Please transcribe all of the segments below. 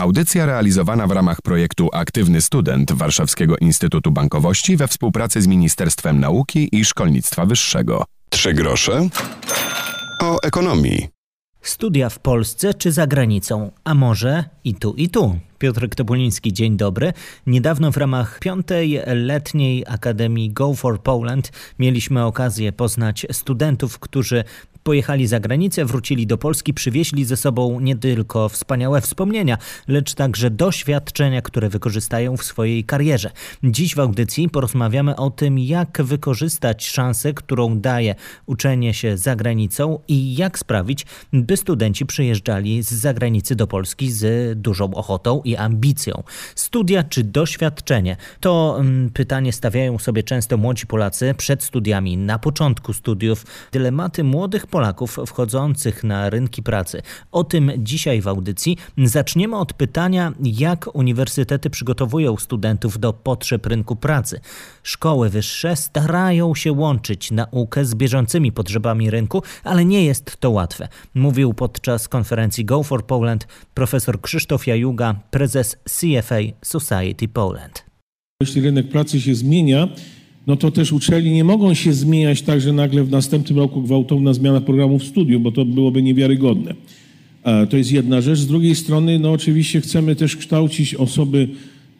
Audycja realizowana w ramach projektu Aktywny Student Warszawskiego Instytutu Bankowości we współpracy z Ministerstwem Nauki i Szkolnictwa Wyższego. Trzy grosze o ekonomii. Studia w Polsce czy za granicą, a może i tu, i tu. Piotr Topuliński, dzień dobry. Niedawno w ramach piątej letniej Akademii Go for Poland mieliśmy okazję poznać studentów, którzy Pojechali za granicę, wrócili do Polski, przywieźli ze sobą nie tylko wspaniałe wspomnienia, lecz także doświadczenia, które wykorzystają w swojej karierze. Dziś w audycji porozmawiamy o tym, jak wykorzystać szansę, którą daje uczenie się za granicą i jak sprawić, by studenci przyjeżdżali z zagranicy do Polski z dużą ochotą ambicją. Studia czy doświadczenie? To mm, pytanie stawiają sobie często młodzi Polacy przed studiami, na początku studiów. Dylematy młodych Polaków wchodzących na rynki pracy. O tym dzisiaj w audycji. Zaczniemy od pytania, jak uniwersytety przygotowują studentów do potrzeb rynku pracy. Szkoły wyższe starają się łączyć naukę z bieżącymi potrzebami rynku, ale nie jest to łatwe. Mówił podczas konferencji Go for Poland profesor Krzysztof Jajuga, prezes CFA Society Poland. Jeśli rynek pracy się zmienia, no to też uczelnie nie mogą się zmieniać tak, że nagle w następnym roku gwałtowna zmiana programów studiów, bo to byłoby niewiarygodne. To jest jedna rzecz. Z drugiej strony, no oczywiście chcemy też kształcić osoby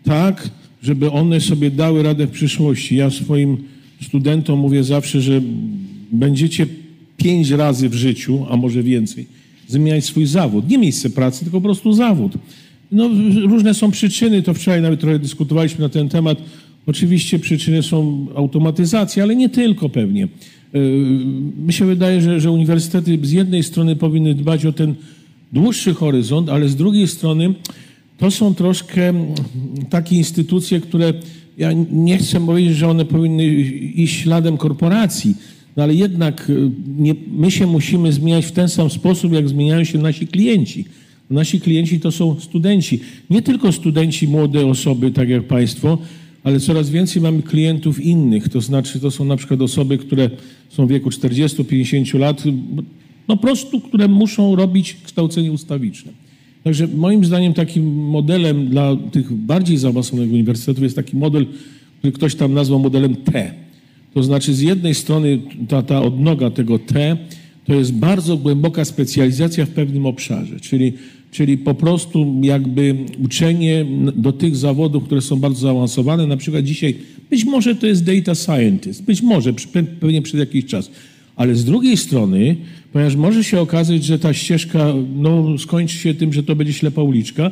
tak, żeby one sobie dały radę w przyszłości. Ja swoim studentom mówię zawsze, że będziecie pięć razy w życiu, a może więcej, zmieniać swój zawód. Nie miejsce pracy, tylko po prostu zawód. No, różne są przyczyny, to wczoraj nawet trochę dyskutowaliśmy na ten temat. Oczywiście przyczyny są automatyzacji, ale nie tylko pewnie. Yy, mi się wydaje, że, że uniwersytety z jednej strony powinny dbać o ten dłuższy horyzont, ale z drugiej strony to są troszkę takie instytucje, które ja nie chcę powiedzieć, że one powinny iść śladem korporacji, no ale jednak yy, nie, my się musimy zmieniać w ten sam sposób, jak zmieniają się nasi klienci. Nasi klienci to są studenci. Nie tylko studenci, młode osoby, tak jak Państwo, ale coraz więcej mamy klientów innych, to znaczy to są na przykład osoby, które są w wieku 40-50 lat, no prostu, które muszą robić kształcenie ustawiczne. Także moim zdaniem takim modelem dla tych bardziej zaawansowanych uniwersytetów jest taki model, który ktoś tam nazwał modelem T. To znaczy z jednej strony ta, ta odnoga tego T to jest bardzo głęboka specjalizacja w pewnym obszarze, czyli czyli po prostu jakby uczenie do tych zawodów, które są bardzo zaawansowane. Na przykład dzisiaj, być może to jest data scientist, być może, pewnie przez jakiś czas. Ale z drugiej strony, ponieważ może się okazać, że ta ścieżka no, skończy się tym, że to będzie ślepa uliczka,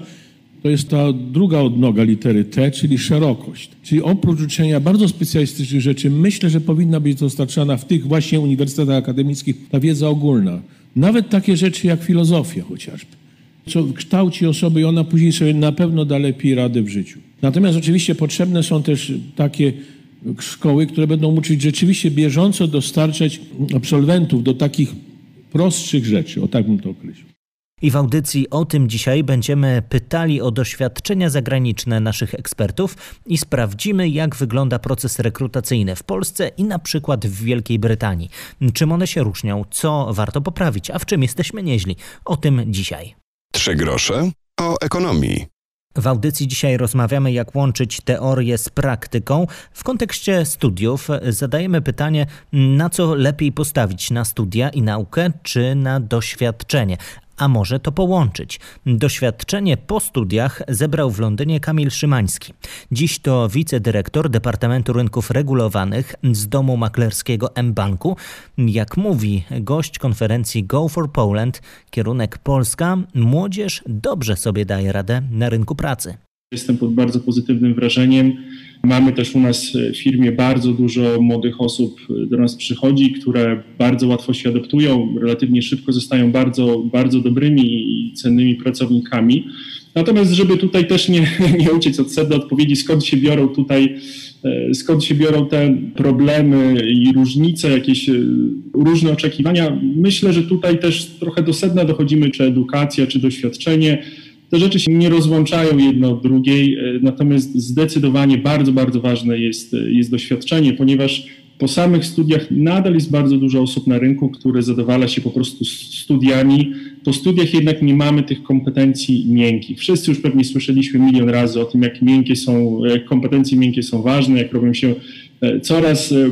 to jest ta druga odnoga litery T, czyli szerokość. Czyli oprócz uczenia bardzo specjalistycznych rzeczy, myślę, że powinna być dostarczana w tych właśnie uniwersytetach akademickich ta wiedza ogólna. Nawet takie rzeczy jak filozofia chociażby co kształci osoby i ona później sobie na pewno da lepiej radę w życiu. Natomiast oczywiście potrzebne są też takie szkoły, które będą uczyć rzeczywiście bieżąco dostarczać absolwentów do takich prostszych rzeczy, o tak bym to określił. I w audycji o tym dzisiaj będziemy pytali o doświadczenia zagraniczne naszych ekspertów i sprawdzimy, jak wygląda proces rekrutacyjny w Polsce i na przykład w Wielkiej Brytanii. Czym one się różnią, co warto poprawić, a w czym jesteśmy nieźli. O tym dzisiaj. Trzy grosze o ekonomii. W audycji dzisiaj rozmawiamy, jak łączyć teorię z praktyką. W kontekście studiów zadajemy pytanie, na co lepiej postawić na studia i naukę, czy na doświadczenie a może to połączyć. Doświadczenie po studiach zebrał w Londynie Kamil Szymański. Dziś to wicedyrektor Departamentu Rynków Regulowanych z domu maklerskiego M-Banku. Jak mówi gość konferencji Go for Poland, kierunek Polska, młodzież dobrze sobie daje radę na rynku pracy. Jestem pod bardzo pozytywnym wrażeniem. Mamy też u nas w firmie bardzo dużo młodych osób do nas przychodzi, które bardzo łatwo się adaptują, relatywnie szybko zostają bardzo, bardzo dobrymi i cennymi pracownikami. Natomiast, żeby tutaj też nie, nie uciec od sedna odpowiedzi, skąd się biorą tutaj, e, skąd się biorą te problemy i różnice, jakieś e, różne oczekiwania, myślę, że tutaj też trochę do sedna dochodzimy, czy edukacja, czy doświadczenie te rzeczy się nie rozłączają jedno od drugiej, e, natomiast zdecydowanie bardzo, bardzo ważne jest, e, jest doświadczenie, ponieważ po samych studiach nadal jest bardzo dużo osób na rynku, które zadowala się po prostu studiami. Po studiach jednak nie mamy tych kompetencji miękkich. Wszyscy już pewnie słyszeliśmy milion razy o tym, jak miękkie są, jak kompetencje miękkie są ważne, jak robią się e, coraz e,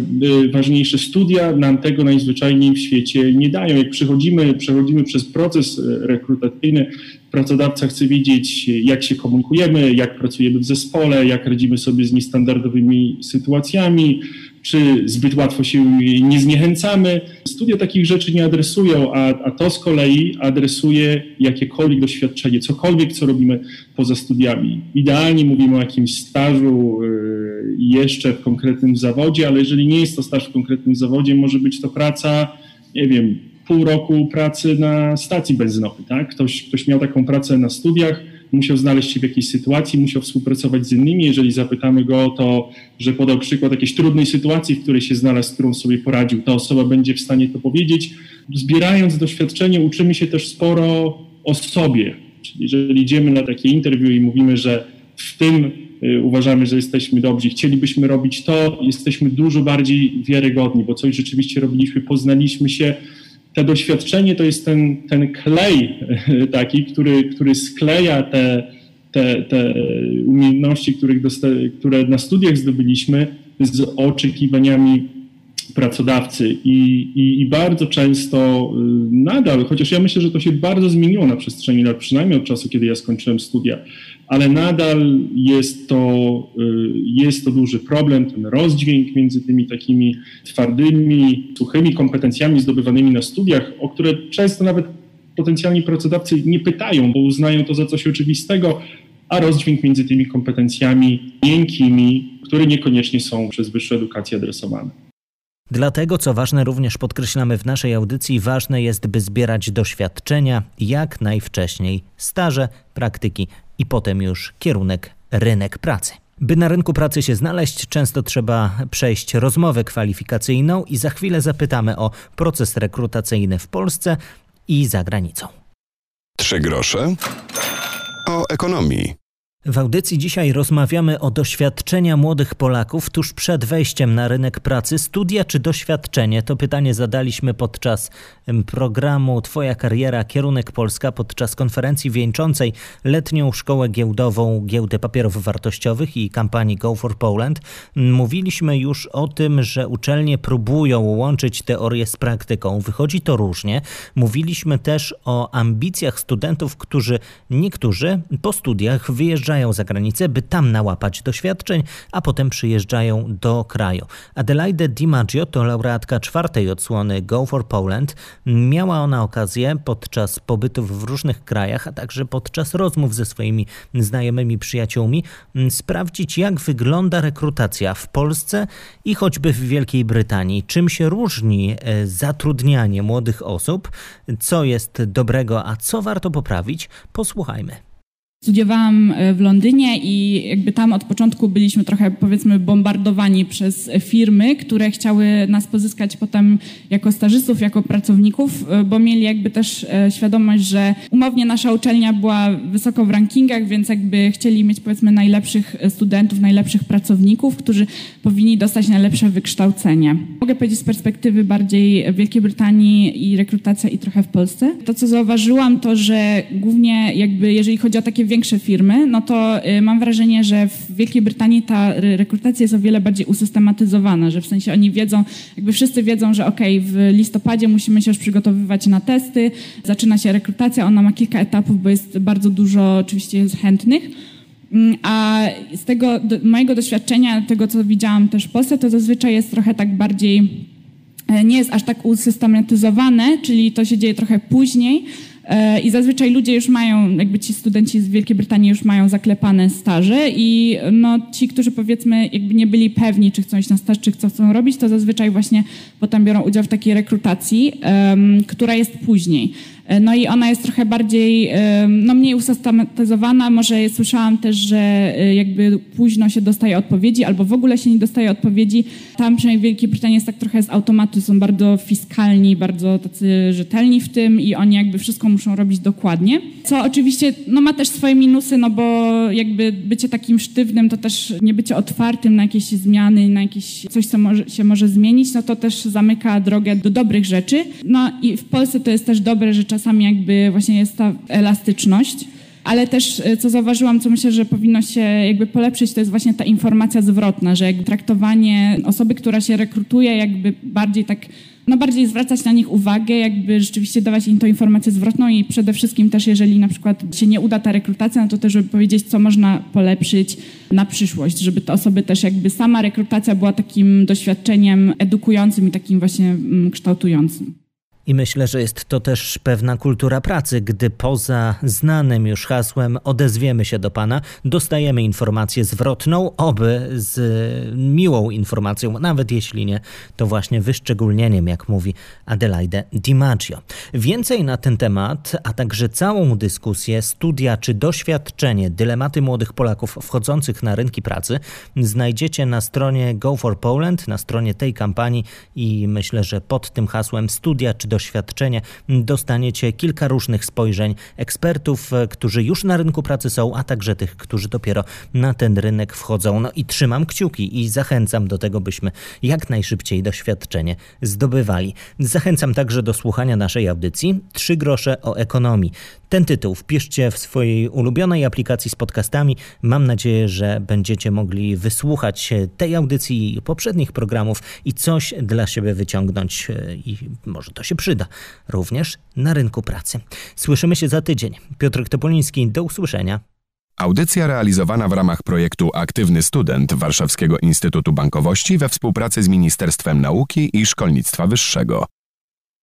ważniejsze studia, nam tego najzwyczajniej w świecie nie dają. Jak przychodzimy, przechodzimy przez proces e, rekrutacyjny, pracodawca chce wiedzieć, jak się komunikujemy, jak pracujemy w zespole, jak radzimy sobie z niestandardowymi sytuacjami, czy zbyt łatwo się nie zniechęcamy. Studia takich rzeczy nie adresują, a, a to z kolei adresuje jakiekolwiek doświadczenie, cokolwiek, co robimy poza studiami. Idealnie mówimy o jakimś stażu y, jeszcze w konkretnym zawodzie, ale jeżeli nie jest to staż w konkretnym zawodzie, może być to praca, nie wiem, pół roku pracy na stacji benzynowej. Tak? Ktoś, ktoś miał taką pracę na studiach, musiał znaleźć się w jakiejś sytuacji, musiał współpracować z innymi. Jeżeli zapytamy go o to, że podał przykład jakiejś trudnej sytuacji, w której się znalazł, z którą sobie poradził, ta osoba będzie w stanie to powiedzieć. Zbierając doświadczenie, uczymy się też sporo o sobie. Czyli jeżeli idziemy na takie interwiu i mówimy, że w tym y, uważamy, że jesteśmy dobrzy, chcielibyśmy robić to, jesteśmy dużo bardziej wiarygodni, bo coś rzeczywiście robiliśmy, poznaliśmy się, te doświadczenie to jest ten, ten klej taki, który, który skleja te, te, te umiejętności, których dosta, które na studiach zdobyliśmy z oczekiwaniami pracodawcy. I, i, i, bardzo często y, nadal, chociaż ja myślę, że to się bardzo zmieniło na przestrzeni lat, przynajmniej od czasu, kiedy ja skończyłem studia, ale nadal jest to, y, jest to duży problem, ten rozdźwięk między tymi takimi twardymi, suchymi kompetencjami zdobywanymi na studiach, o które często nawet potencjalni pracodawcy nie pytają, bo uznają to za coś oczywistego, a rozdźwięk między tymi kompetencjami miękkimi, które niekoniecznie są przez wyższą edukację adresowane. Dlatego, co ważne, również podkreślamy w naszej audycji, ważne jest, by zbierać doświadczenia jak najwcześniej, staże, praktyki i potem już kierunek rynek pracy. By na rynku pracy się znaleźć, często trzeba przejść rozmowę kwalifikacyjną i za chwilę zapytamy o proces rekrutacyjny w Polsce i za granicą. Trzy grosze o ekonomii. W audycji dzisiaj rozmawiamy o doświadczenia młodych Polaków tuż przed wejściem na rynek pracy. Studia czy doświadczenie? To pytanie zadaliśmy podczas programu Twoja kariera, kierunek Polska, podczas konferencji wieńczącej letnią szkołę giełdową Giełdy Papierów Wartościowych i kampanii Go for Poland. Mówiliśmy już o tym, że uczelnie próbują łączyć teorię z praktyką. Wychodzi to różnie. Mówiliśmy też o ambicjach studentów, którzy niektórzy po studiach wyjeżdżają wyjeżdżają za granicę, by tam nałapać doświadczeń, a potem przyjeżdżają do kraju. Adelaide DiMaggio to laureatka czwartej odsłony Go for Poland. Miała ona okazję podczas pobytów w różnych krajach, a także podczas rozmów ze swoimi znajomymi przyjaciółmi sprawdzić, jak wygląda rekrutacja w Polsce i choćby w Wielkiej Brytanii. Czym się różni e, zatrudnianie młodych osób, co jest dobrego, a co warto poprawić, posłuchajmy. Studiowałam e, w Londynie i jakby tam od początku byliśmy trochę powiedzmy bombardowani przez firmy, które chciały nas pozyskać potem jako stażystów, jako pracowników, e, bo mieli jakby też e, świadomość, że umownie nasza uczelnia była wysoko w rankingach, więc jakby chcieli mieć powiedzmy najlepszych studentów, najlepszych pracowników, którzy powinni dostać najlepsze wykształcenie. Mogę powiedzieć z perspektywy bardziej Wielkiej Brytanii i rekrutacja i trochę w Polsce. To co zauważyłam to, że głównie jakby jeżeli chodzi o takie większe firmy, no to y, mam wrażenie, że w Wielkiej Brytanii ta rekrutacja jest o wiele bardziej usystematyzowana, że w sensie oni wiedzą, jakby wszyscy wiedzą, że ok, w listopadzie musimy się już przygotowywać na testy, zaczyna się rekrutacja, ona ma kilka etapów, bo jest bardzo dużo oczywiście jest chętnych. Mm, a z tego do, mojego doświadczenia, tego co widziałam też w Polsce, to zazwyczaj jest trochę tak bardziej, e, nie jest aż tak usystematyzowane, czyli to się dzieje trochę później, I zazwyczaj ludzie już mają, jakby ci studenci z Wielkiej Brytanii już mają zaklepane staże i no, ci, którzy powiedzmy jakby nie byli pewni, czy chcą iść na staż, czy co chcą robić, to zazwyczaj właśnie potem biorą udział w takiej rekrutacji, um, która jest później. No i ona jest trochę bardziej, no mniej usystematyzowana. Może słyszałam też, że jakby późno się dostaje odpowiedzi albo w ogóle się nie dostaje odpowiedzi. Tam przynajmniej w Wielkiej Brytanii jest tak trochę z automatu, są bardzo fiskalni, bardzo tacy rzetelni w tym i oni jakby wszystko muszą robić dokładnie. Co oczywiście no, ma też swoje minusy, no bo jakby bycie takim sztywnym, to też nie bycie otwartym na jakieś zmiany, na jakieś coś, co może, się może zmienić, no to też zamyka drogę do dobrych rzeczy. No i w Polsce to jest też dobre, że czasami jakby właśnie jest ta elastyczność. Ale też, e, co zauważyłam, co myślę, że powinno się jakby polepszyć, to jest właśnie ta informacja zwrotna, że jakby traktowanie osoby, która się rekrutuje, jakby bardziej tak no bardziej zwracać na nich uwagę, jakby rzeczywiście dawać im tą informację zwrotną i przede wszystkim też, jeżeli na przykład się nie uda ta rekrutacja, no to też, żeby powiedzieć, co można polepszyć na przyszłość, żeby te osoby też jakby sama rekrutacja była takim doświadczeniem edukującym i takim właśnie mm, kształtującym. I myślę, że jest to też pewna kultura pracy, gdy poza znanym już hasłem odezwiemy się do Pana, dostajemy informację zwrotną, oby z miłą informacją, nawet jeśli nie, to właśnie wyszczególnieniem, jak mówi Adelaide DiMaggio. Więcej na ten temat, a także całą dyskusję, studia czy doświadczenie, dylematy młodych Polaków wchodzących na rynki pracy znajdziecie na stronie Go for Poland, na stronie tej kampanii i myślę, że pod tym hasłem studia czy doświadczenie doświadczenie, dostaniecie kilka różnych spojrzeń ekspertów, e, którzy już na rynku pracy są, a także tych, którzy dopiero na ten rynek wchodzą. No i trzymam kciuki i zachęcam do tego, byśmy jak najszybciej doświadczenie zdobywali. Zachęcam także do słuchania naszej audycji Trzy grosze o ekonomii. Ten tytuł wpiszcie w swojej ulubionej aplikacji z podcastami. Mam nadzieję, że będziecie mogli wysłuchać tej audycji i poprzednich programów i coś dla siebie wyciągnąć e, i może to się przyda również na rynku pracy. Słyszymy się za tydzień. Piotr Topoliński, do usłyszenia. Audycja realizowana w ramach projektu Aktywny Student Warszawskiego Instytutu Bankowości we współpracy z Ministerstwem Nauki i Szkolnictwa Wyższego.